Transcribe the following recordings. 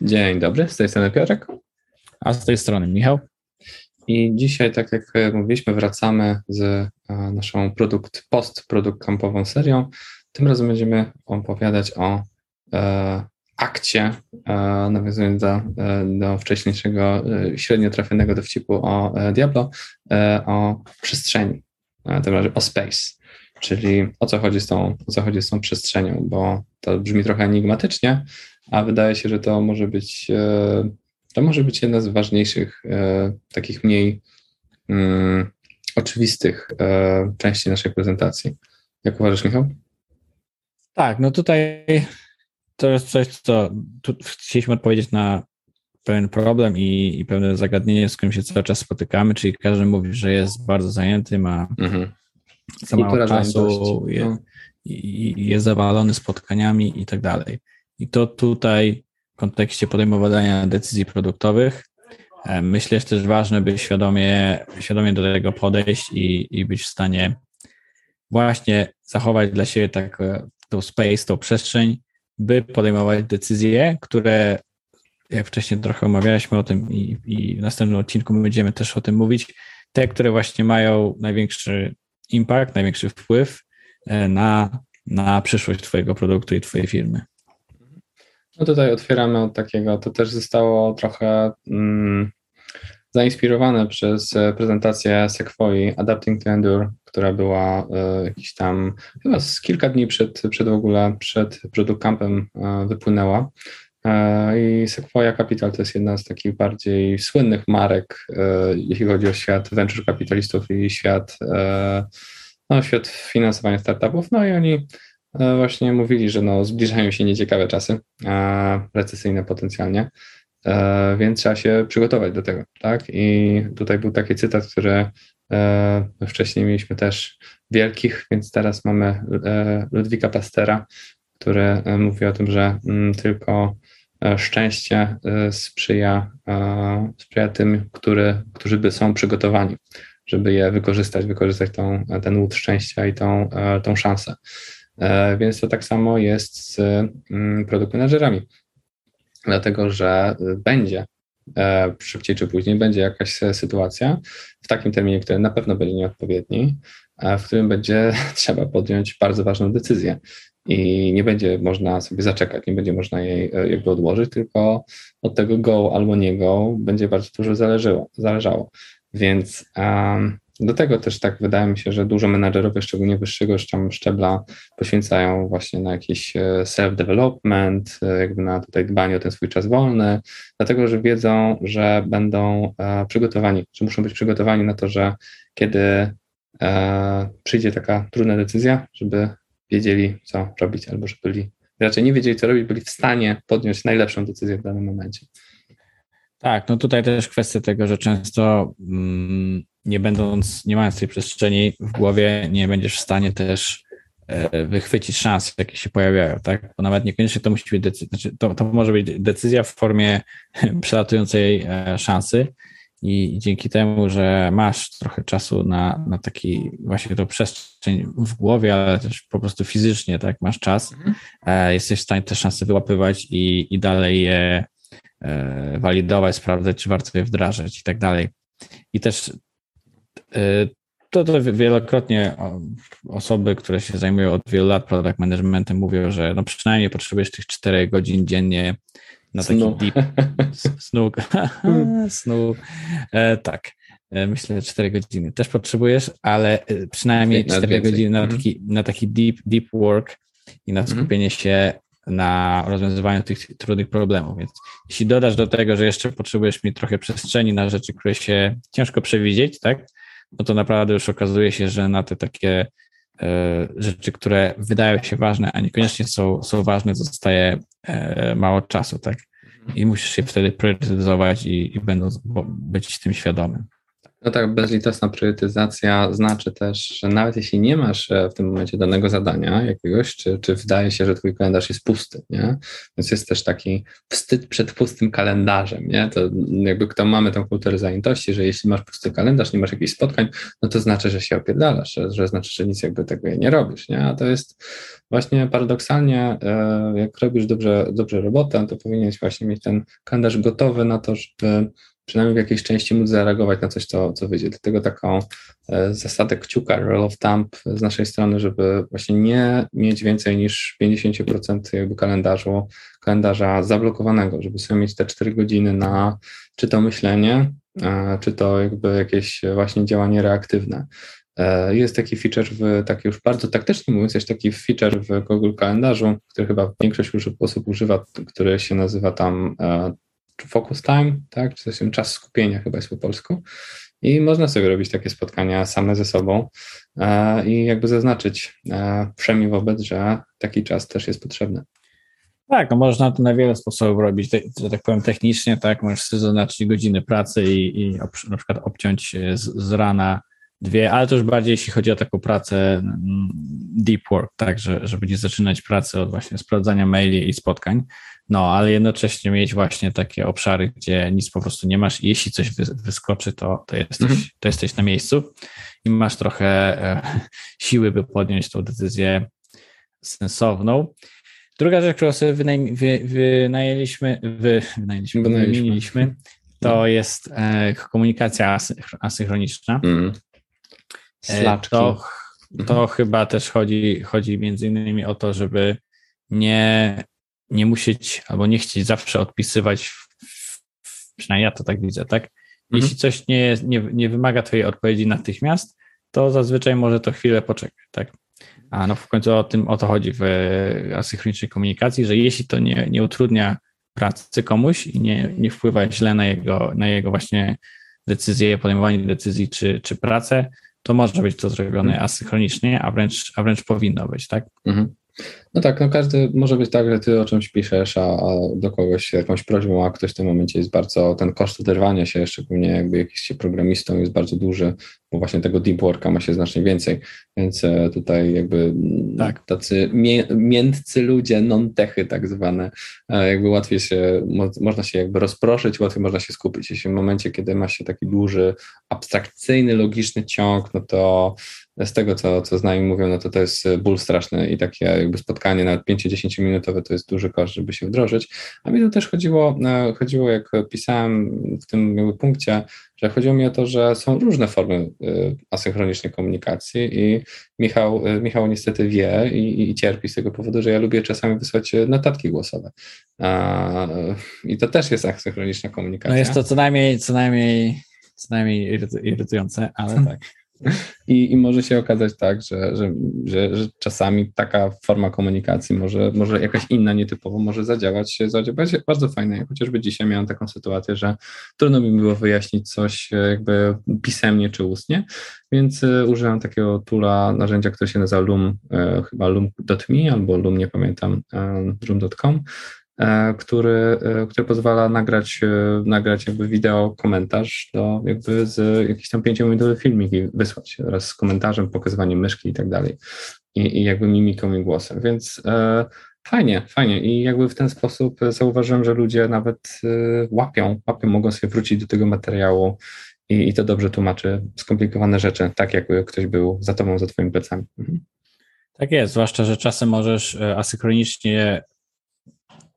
Dzień dobry, z tej strony Piotrek. A z tej strony Michał. I dzisiaj, tak jak mówiliśmy, wracamy z e, naszą produkt, post-produkt kampową serią. Tym razem będziemy opowiadać o e, akcie, e, nawiązując do, e, do wcześniejszego, e, średnio trafionego dowcipu o e, Diablo, o przestrzeni, tym razem o space. Czyli o co chodzi z tą, o co chodzi z tą przestrzenią, bo to brzmi trochę enigmatycznie, a wydaje się, że to może być, e, to może być jedna z ważniejszych, e, takich mniej um, oczywistych e, części naszej prezentacji. Jak uważasz, Michał? Tak, no tutaj to jest coś, co chcieliśmy odpowiedzieć na pewien problem i, i pewne zagadnienie, z którym się cały czas spotykamy, czyli każdy mówi, że jest bardzo zajęty, ma mhm. Za mało czasu, jest, no. jest zawalony spotkaniami i tak dalej. I to tutaj w kontekście podejmowania decyzji produktowych e, myślę, że też ważne, by świadomie, świadomie do tego podejść i, i być w stanie właśnie zachować dla siebie tak e, tą space, tą przestrzeń, by podejmować decyzje, które jak wcześniej trochę omawialiśmy o tym i, i w następnym odcinku będziemy też o tym mówić, te, które właśnie mają największy impact, największy wpływ e, na, na przyszłość Twojego produktu i Twojej firmy. No tutaj otwieramy od takiego, to też zostało trochę mm, zainspirowane przez e, prezentację Sequoia Adapting to Endure, która była y, jakiś tam, chyba z kilka dni przed, przed w ogóle, przed Product Campem y, wypłynęła. I Sequoia Capital to jest jedna z takich bardziej słynnych marek, jeśli chodzi o świat venture kapitalistów i świat, no, świat finansowania startupów. No i oni E, właśnie mówili, że no, zbliżają się nieciekawe czasy, recesyjne potencjalnie, e, więc trzeba się przygotować do tego, tak? I tutaj był taki cytat, który e, wcześniej mieliśmy też wielkich, więc teraz mamy Ludwika Pastera, który mówi o tym, że mm, tylko szczęście sprzyja, sprzyja tym, który, którzy by są przygotowani, żeby je wykorzystać, wykorzystać tą, ten łód szczęścia i tą, tą szansę. E, więc to tak samo jest z mm, produkt menedżerami, dlatego że będzie e, szybciej czy później będzie jakaś sytuacja w takim terminie, który na pewno będzie nieodpowiedni, w którym będzie trzeba podjąć bardzo ważną decyzję i nie będzie można sobie zaczekać, nie będzie można jej e, jakby odłożyć, tylko od tego go albo nie go będzie bardzo dużo zależało. zależało. Więc um, do tego też tak wydaje mi się, że dużo menadżerowie, szczególnie wyższego szczebla, poświęcają właśnie na jakiś e, self-development, e, jakby na tutaj dbanie o ten swój czas wolny, dlatego że wiedzą, że będą przygotowani, że muszą być przygotowani na to, że kiedy przyjdzie taka trudna decyzja, żeby wiedzieli, co robić, albo że byli, raczej nie wiedzieli, co robić, byli w stanie podjąć najlepszą decyzję w danym momencie. Tak, no tutaj też kwestia tego, że często mm, nie będąc, nie mając tej przestrzeni w głowie, nie będziesz w stanie też e, wychwycić szans, jakie się pojawiają, tak? Bo nawet niekoniecznie to musi być decyzja, znaczy to, to może być decyzja w formie przelatującej e, szansy i dzięki temu, że masz trochę czasu na, na taki właśnie tą przestrzeń w głowie, ale też po prostu fizycznie, tak, masz czas, mhm. E, jesteś w stanie te szanse wyłapywać i, i dalej je walidować, sprawdzać, czy warto je wdrażać i tak dalej. I też Y, to, to wielokrotnie osoby, które się zajmują od wielu lat product managementem mówią, że no przynajmniej potrzebujesz tych 4 godzin dziennie na taki snu. deep snu. snu. E, tak. E, myślę, że 4 godziny też potrzebujesz, ale e, przynajmniej 4 godziny na mhm. taki, na taki deep, deep work i na mhm. skupienie się na rozwiązywaniu tych trudnych problemów. Więc jeśli dodasz do tego, że jeszcze potrzebujesz mieć trochę przestrzeni na rzeczy, które się ciężko przewidzieć, tak? no to naprawdę już okazuje się, że na te takie e, rzeczy, które wydają się ważne, a niekoniecznie są, są ważne, zostaje mało czasu, tak? I musisz się wtedy priorytetyzować i, i będąc, być tym świadomym. No tak, bezlitosna priorytetyzacja znaczy też, że nawet jeśli nie masz e, w tym momencie danego zadania jakiegoś, czy, czy wydaje się, że twój kalendarz jest pusty, nie? Więc jest też taki wstyd przed pustym kalendarzem, nie? To jakby kto mamy tą kulturę zajętości, że jeśli masz pusty kalendarz, nie masz jakichś spotkań, no to znaczy, że się opierdalasz, że, że znaczy, że nic jakby tego nie robisz, nie? A to jest właśnie paradoksalnie, e, jak robisz dobrze, dobrze robotę, to powinieneś właśnie mieć ten kalendarz gotowy na to, żeby przynajmniej w jakiejś części móc zareagować na coś, co, co wyjdzie. Dlatego taką e, zasadę kciuka, roll of thumb z naszej strony, żeby właśnie nie mieć więcej niż 50% jakby kalendarzu, kalendarza zablokowanego, żeby sobie mieć te 4 godziny na czy to myślenie, e, czy to jakby jakieś właśnie działanie reaktywne. E, jest taki feature, w, taki już bardzo taktycznie mówiąc, jest taki feature w Google Kalendarzu, który chyba większość osób używa, który się nazywa tam focus time, tak, czy to czas skupienia chyba jest po polsku. I można sobie robić takie spotkania same ze sobą e, i jakby zaznaczyć e, wszemi wobec, że taki czas też jest potrzebny. Tak, no można to na wiele sposobów robić, że tak powiem technicznie, tak, możesz sobie zaznaczyć godziny pracy i, i na przykład obciąć z, z rana dwie, ale to już bardziej jeśli chodzi o taką pracę mm, deep work, tak, że, że będziesz zaczynać pracę od właśnie sprawdzania maili i spotkań, no ale jednocześnie mieć właśnie takie obszary, gdzie nic po prostu nie masz jeśli coś wyskoczy, to, to, jesteś, mhm. to jesteś na miejscu i masz trochę e, siły, by podjąć tą decyzję sensowną. Druga rzecz, którą sobie wynaj, wy, wynajęliśmy, wy, wynajęliśmy, wymieniliśmy, to mhm. jest e, komunikacja asynchroniczna. Mhm. E, to, to mhm. chyba też chodzi, chodzi między innymi o to, żeby nie, nie musieć albo nie chcieć zawsze odpisywać, przynajmniej ja to tak widzę, tak? Mhm. Jeśli coś nie, nie, nie wymaga Twojej odpowiedzi natychmiast, to zazwyczaj może to chwilę poczekać, tak? A no w końcu o tym o to chodzi w asynchronicznej komunikacji, że jeśli to nie, nie utrudnia pracy komuś i nie, nie wpływa źle na jego, na jego właśnie decyzje, podejmowanie decyzji czy, czy pracę, to może być to zrobione asynchronicznie, a wręcz, a wręcz powinno być, tak? Mhm. No tak, no każdy może być tak, że ty o czymś piszesz, a, a do kogoś jakąś prośbą, a ktoś w tym momencie jest bardzo, ten koszt oderwania się, szczególnie jakby jakiś się programistą jest bardzo duży, bo właśnie tego deep worka ma się znacznie więcej, więc e, tutaj jakby tak. tacy mię, miętcy ludzie, non-techy tak zwane, e, jakby łatwiej się, mo, można się jakby rozproszyć, łatwiej można się skupić. Jeśli w momencie, kiedy ma się taki duży, abstrakcyjny, logiczny ciąg, no to z tego, co, co znajomi mówią, no to to jest ból straszny i takie jakby spotkanie nawet 5-10 minutowe to jest duży koszt, żeby się wdrożyć. A mi to też chodziło, e, chodziło jak pisałem w tym jakby punkcie, że chodziło mi o to, że są różne formy e, asynchronicznej komunikacji i Michał, e, Michał niestety wie i, i cierpi z tego powodu, że ja lubię czasami wysłać notatki głosowe. I to też jest asynchroniczna komunikacja. No jest to co najmniej, co najmniej, co najmniej irytujące, ale tak. I, I może się okazać tak, że, że, że, że, czasami taka forma komunikacji może, może jakaś inna, nietypowo może zadziałać, zadziałać bardzo fajnie. Chociażby dzisiaj miałem taką sytuację, że trudno mi było wyjaśnić coś jakby pisemnie czy ustnie, więc e, użyłem takiego tula, narzędzia, które się nazywa Loom, e, chyba loom.me albo Loom, nie pamiętam, e, loom.com E, który, e, który pozwala nagrać, e, nagrać jakby wideo komentarz do jakby z jakiś tam pięciominutowy filmik i wysłać wraz z komentarzem, pokazywaniem myszki i tak dalej i, i jakby mimiką i głosem, więc e, fajnie, fajnie i jakby w ten sposób zauważyłem, że ludzie nawet e, łapią, łapią, mogą sobie wrócić do tego materiału i, i to dobrze tłumaczy skomplikowane rzeczy, tak jakby ktoś był za tobą, za twoimi plecami. Mhm. Tak jest, zwłaszcza, że czasem możesz asynchronicznie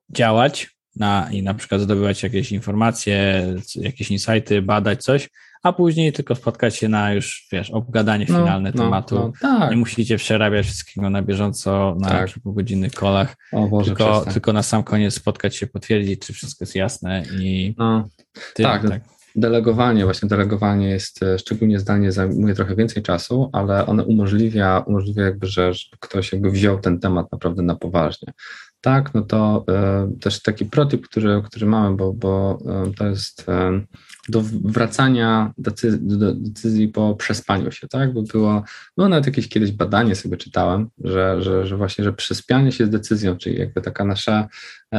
działać na, i na przykład zdobywać jakieś informacje, jakieś insighty, badać coś, a później tylko spotkać się na już, wiesz, obgadanie no, finalne no, tematu. No, tak. Nie musicie przerabiać wszystkiego na bieżąco na tak. kilkugodzinnych kolach, o Boże, tylko, tylko na sam koniec spotkać się, potwierdzić, czy wszystko jest jasne i no, tak. tak. Delegowanie, właśnie delegowanie jest, e, szczególnie zdanie zajmuje trochę więcej czasu, ale ono umożliwia, umożliwia jakby, że ktoś jakby wziął ten temat naprawdę na poważnie tak, no to e, też taki protyp, który, który mamy, bo, bo e, to jest e, do wracania decyzji, do decyzji po przespaniu się, tak? Bo było, no nawet jakieś kiedyś badanie sobie czytałem, że, że, że właśnie, że przespianie się z decyzją, czyli jakby taka nasza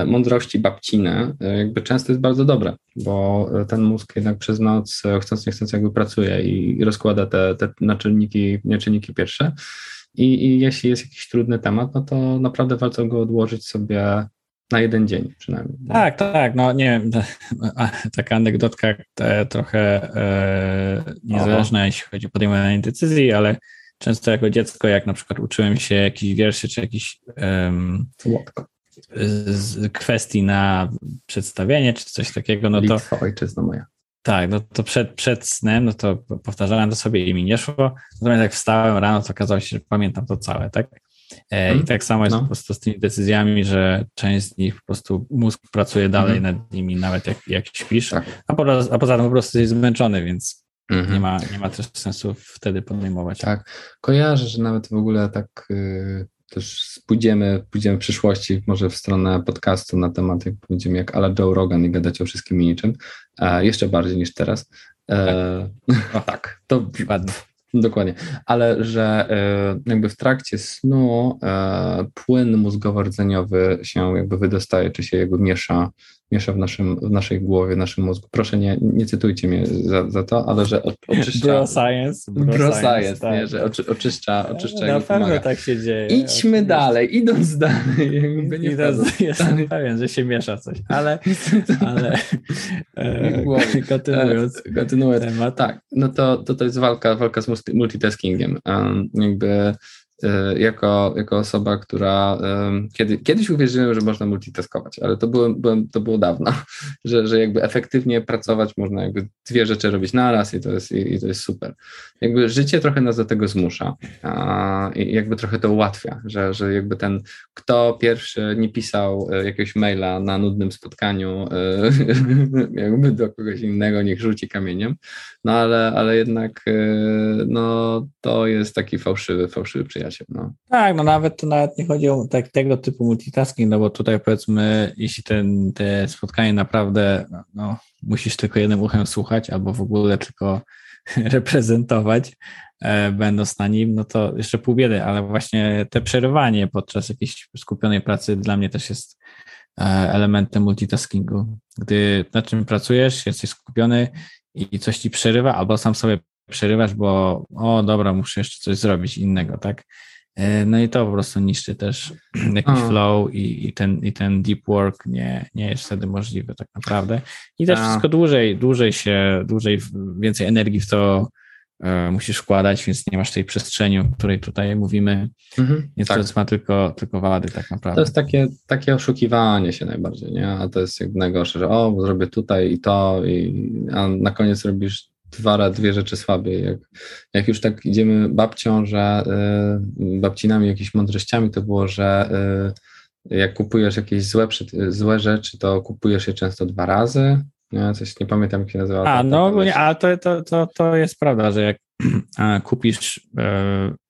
mądrości babciny, jakby często jest bardzo dobre, bo ten mózg jednak przez noc chcąc nie chcąc jakby pracuje i rozkłada te, te naczynniki, nieczynniki pierwsze i, i jeśli jest jakiś trudny temat, no to naprawdę warto go odłożyć sobie na jeden dzień przynajmniej. Tak, tak, no nie wiem, taka anegdotka trochę e, niezależna, Aha. jeśli chodzi o podejmowanie decyzji, ale często jako dziecko, jak na przykład uczyłem się jakiś wierszy, czy jakiś um, z kwestii na przedstawienie, czy coś takiego, no Litwa, to... ojczyzna moja. Tak, no to przed, przed snem, no to powtarzałem to sobie i mi nie szło, natomiast jak wstałem rano, to okazało się, że pamiętam to całe, tak? Hmm. I tak samo jest no. po prostu z tymi decyzjami, że część z nich po prostu mózg pracuje dalej hmm. nad nimi, nawet jak, jak śpisz, tak. a, po, a poza tym po prostu jest zmęczony, więc hmm. nie, ma, nie ma też sensu wtedy podejmować. Tak, kojarzę, że nawet w ogóle tak yy, też pójdziemy, pójdziemy w przyszłości może w stronę podcastu na temat, jak będziemy jak ala Joe Rogan i gadać o wszystkim i niczym, e, jeszcze bardziej niż teraz. E, tak. O, tak, to ładnie. Dokładnie, ale że e, jakby w trakcie snu e, płyn mózgowo-rdzeniowy się jakby wydostaje, czy się jakby miesza, miesza w, naszym, w naszej głowie, w naszym mózgu. Proszę nie, nie cytujcie mnie za, za to, ale że oczyszcza... Bro science. Bro, bro science, tak. nie, że oczy, oczyszcza, oczyszcza Na pewno tak się dzieje. Idźmy dalej, idąc dalej. Jakby nie Idąc, jestem pewien, że się miesza coś, ale, ale e, kontynuując kontynuując temat. Tak, no to, to, to jest walka, walka z multitaskingiem. Um, jakby jako, jako osoba, która kiedy, kiedyś uwierzyłem, że można multitaskować, ale to było, to było dawno, że, że jakby efektywnie pracować można jakby dwie rzeczy robić naraz i to jest, i, i to jest super. Jakby życie trochę nas do tego zmusza a, i jakby trochę to ułatwia, że, że jakby ten, kto pierwszy nie pisał e, jakiegoś maila na nudnym spotkaniu e, jakby do kogoś innego, niech rzuci kamieniem, no ale, ale jednak e, no, to jest taki fałszywy, fałszywy przyjaciel no. Tak, no nawet to nawet nie chodzi o tak, tego typu multitasking, no bo tutaj powiedzmy, jeśli ten, te spotkanie naprawdę, no, no musisz tylko jednym uchem słuchać, albo w ogóle tylko reprezentować, e, będąc na nim, no to jeszcze pół biedy, ale właśnie te przerywanie podczas jakiejś skupionej pracy dla mnie też jest e, elementem multitaskingu. Gdy nad czym pracujesz, jesteś skupiony i coś ci przerywa, albo sam sobie przerywasz, bo o dobra, muszę jeszcze coś zrobić innego, tak? E, no i to po prostu niszczy też jakiś flow i, i, ten, i ten deep work nie, nie jest wtedy możliwy tak naprawdę. I też wszystko dłużej, dłużej się, dłużej, więcej energii w to e, musisz wkładać, więc nie masz tej przestrzeni, o której tutaj mówimy, mhm, więc tak. to ma tylko, tylko wady tak naprawdę. To jest takie, takie oszukiwanie się najbardziej, nie? A to jest jak najgorsze, że o, zrobię tutaj i to, i, a na koniec robisz dwa, dwie rzeczy słabiej. Jak, jak już tak idziemy babcią, że y, babcinami, jakimiś mądrościami, to było, że y, jak kupujesz jakieś złe, złe rzeczy, to kupujesz je często dwa razy. Nie, coś nie pamiętam, jak się nazywa. A, no ogólnie, ale to, to, to, to jest prawda, że jak kupisz y,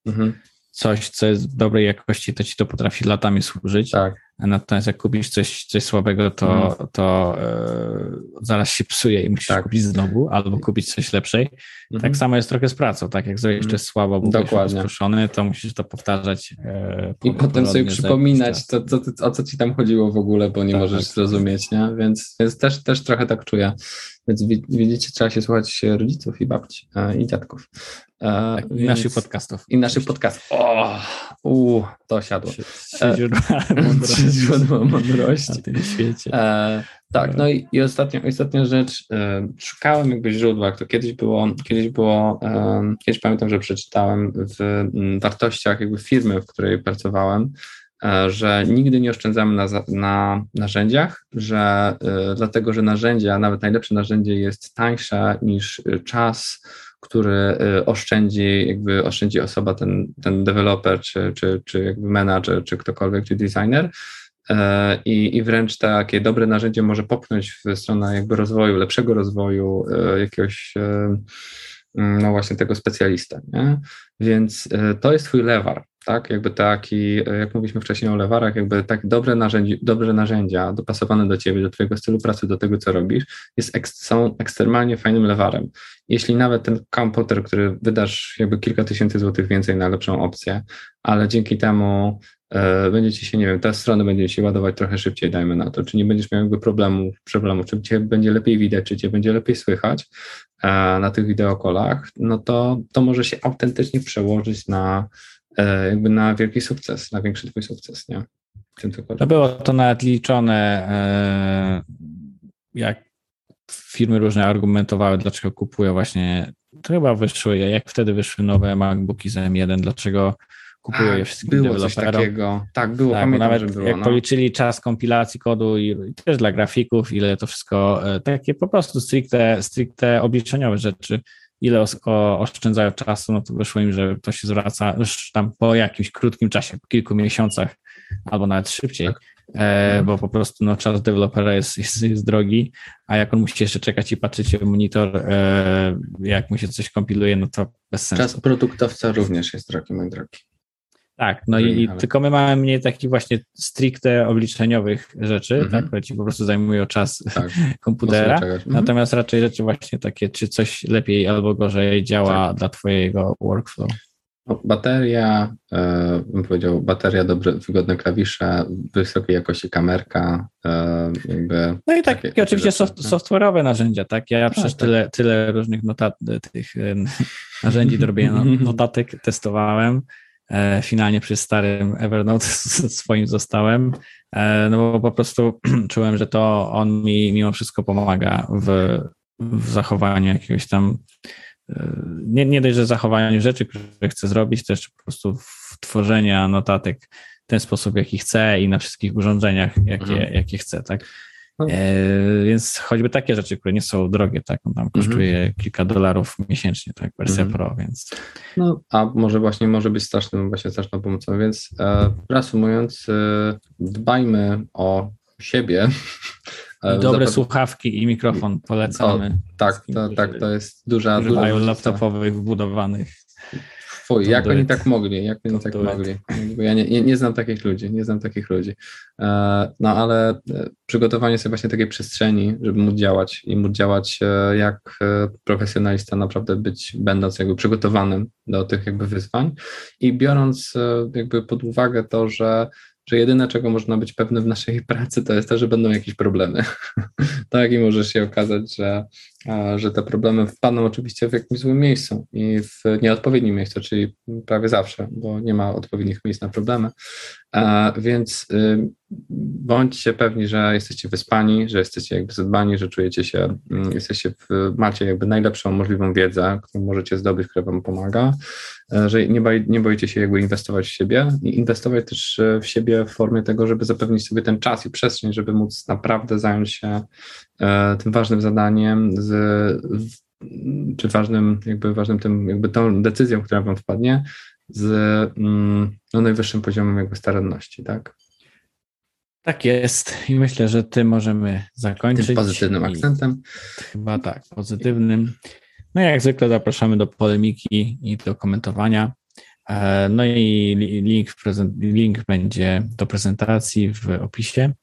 mhm. coś, co jest dobrej jakości, to ci to potrafi latami służyć. Tak Natomiast jak kupisz coś, coś słabego, to, mhm. to e, zaraz się psuje i musisz tak. kupić znowu, albo kupić coś lepszej. Tak mhm. Tak samo jest trochę z pracą, tak? Jak zrobisz coś słabo, bo Dokładnie. skruszony, to musisz to powtarzać. E, I potem sobie przypominać, to, to, to, o co ci tam chodziło w ogóle, bo nie tak, możesz tak. zrozumieć, nie? Więc, więc też, też trochę tak czuję. Więc widzicie, trzeba się słuchać rodziców i babci e, i dziadków. E, tak, I naszych podcastów. I naszych podcastów. O, u, to siadło. Trzy źródła mądrości. źródła mądrości. Na tym świecie. E, tak, no i, i ostatnia, ostatnia rzecz. E, szukałem jakby źródła, to kiedyś było, kiedyś było, e, kiedyś pamiętam, że przeczytałem w m, wartościach jakby firmy, w której pracowałem, e, że nigdy nie oszczędzamy na, na narzędziach, że dlatego, że narzędzia, nawet najlepsze narzędzie jest tańsze niż czas, który y, oszczędzi, jakby oszczędzi osoba, ten, ten deweloper, czy, czy, czy jakby menadżer, czy ktokolwiek, czy designer. E, I, I wręcz takie dobre narzędzie może popchnąć w stronę jakby rozwoju, lepszego rozwoju, e, jakiegoś no właśnie tego specjalistę, nie? Więc y, to jest twój lewar, tak? Jakby taki, jak mówiliśmy wcześniej o lewarach, jakby tak dobre, narzędzie, dobre narzędzia dopasowane do ciebie, do twojego stylu pracy, do tego, co robisz, jest są ekstremalnie fajnym lewarem. Jeśli nawet ten komputer, który wydasz jakby kilka tysięcy złotych więcej na lepszą opcję, ale dzięki temu e, będziecie się, nie wiem, te strony będzie się ładować trochę szybciej, dajmy na to, czy nie będziesz miał jakby problemu, problemu czy cię będzie lepiej widać, czy cię będzie lepiej słychać e, na tych wideokolach, no to to może się autentycznie przełożyć na E, jakby na wielki sukces, na większy twój sukces, nie? To było to nawet liczone, e, jak firmy różne argumentowały, dlaczego kupują właśnie, to chyba wyszły, jak wtedy wyszły nowe MacBooki z M1, dlaczego kupują je wszystkim było. Coś takiego. Tak, było, tak, pamiętam, nawet było, jak no. policzyli czas kompilacji kodu i, i, też dla grafików, ile to wszystko, e, takie po prostu stricte, stricte obliczeniowe rzeczy, ile oszczędzają czasu, no to wyszło im, że to się zwraca już tam po jakimś krótkim czasie, po kilku miesiącach albo nawet szybciej, tak. e, bo po prostu no, czas dewelopera jest, jest, jest drogi, a jak on musi jeszcze czekać i patrzeć w monitor, e, jak mu się coś kompiluje, no to bez sensu. Czas produktowca również jest drogi, mój drogi. Tak, no i, ale... tylko my mamy mniej takich właśnie stricte obliczeniowych rzeczy, mm -hmm. tak, które ci po prostu zajmują czas tak, komputera, mm -hmm. natomiast raczej rzeczy właśnie takie, czy coś lepiej albo gorzej działa tak. dla twojego workflow. No, bateria, e, bym powiedział, bateria, dobre, wygodne klawisze, wysokiej jakości kamerka, e, jakby... No i tak, takie, oczywiście soft, software'owe narzędzia, tak? Ja, ja przecież tak. tyle, tyle różnych notat, tych narzędzi do robienia notatek testowałem, finalnie przy starym Evernote swoim zostałem, e, no bo po prostu czułem, że to on mi mimo wszystko pomaga w, w zachowaniu jakiegoś tam, e, nie, nie dość, że zachowaniu rzeczy, które chcę zrobić, też po prostu w tworzenia notatek w ten sposób, jaki chcę i na wszystkich urządzeniach, jakie, mhm. jakie chcę, tak? No. E, więc choćby takie rzeczy, które nie są drogie, tak, on tam mhm. kosztuje kilka dolarów miesięcznie, tak, wersja mhm. Pro, więc. No, a może właśnie może być strasznym, właśnie straszną pomocą, więc e, reasumując, e, dbajmy o siebie. I dobre Zapewne... słuchawki i mikrofon polecamy. O, tak, to, tak, to jest duża, duża laptopowych wbudowanych. Fuj, jak oni tak mogli, jak oni tak mogli. Bo ja nie, nie, nie, znam takich ludzi, nie znam takich ludzi. E, no ale e, przygotowanie sobie właśnie takiej przestrzeni, żeby móc działać i móc działać e, jak profesjonalista, naprawdę być, będąc jakby przygotowanym do tych jakby wyzwań i biorąc jakby pod uwagę to, że że jedyne, czego można być pewny w naszej pracy, to jest to, że będą jakieś problemy. tak, i może się okazać, że, że te problemy wpadną oczywiście w jakimś złym miejscu i w nieodpowiednim miejscu, czyli prawie zawsze, bo nie ma odpowiednich miejsc na problemy. Więc y, bądźcie pewni, że jesteście wyspani, że jesteście jakby zadbani, że czujecie się, mm, jesteście w, macie jakby najlepszą możliwą wiedzę, którą możecie zdobyć, która wam pomaga, że nie, boi, nie boicie się jakby inwestować w siebie i inwestować też e, w siebie w formie tego, żeby zapewnić sobie ten czas i przestrzeń, żeby móc naprawdę zająć się tym ważnym zadaniem, z, czy ważnym, jakby ważnym tym, jakby tą decyzją, która wam wpadnie, z mm, no, najwyższym poziomem jakby staranności, tak? Tak jest i myślę, że tym możemy zakończyć. Tym pozytywnym akcentem. Chyba tak, pozytywnym. No i jak zwykle zapraszamy do polemiki i do komentowania. E, no i link, link będzie do prezentacji w opisie.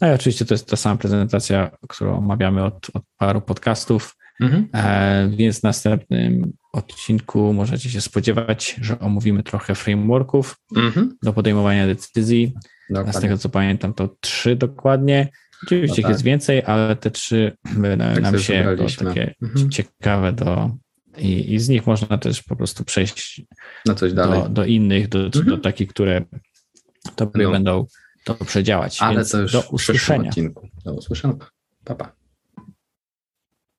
No i oczywiście to jest ta sama prezentacja, którą omawiamy od, od paru podcastów, mhm. E, więc w następnym odcinku możecie się spodziewać, że omówimy trochę frameworków mhm. do podejmowania decyzji. Dokładnie. Z tego co pamiętam, to trzy dokładnie. Oczywiście no tak. jest więcej, ale te trzy tak nam się jako takie mhm. ciekawe do. I, I, z nich można też po prostu przejść no coś dalej. Do, do innych, do, mhm. do takich, które no. będą to przedziałać. Ale Więc to już do usłyszenia. Do usłyszenia. Pa, pa.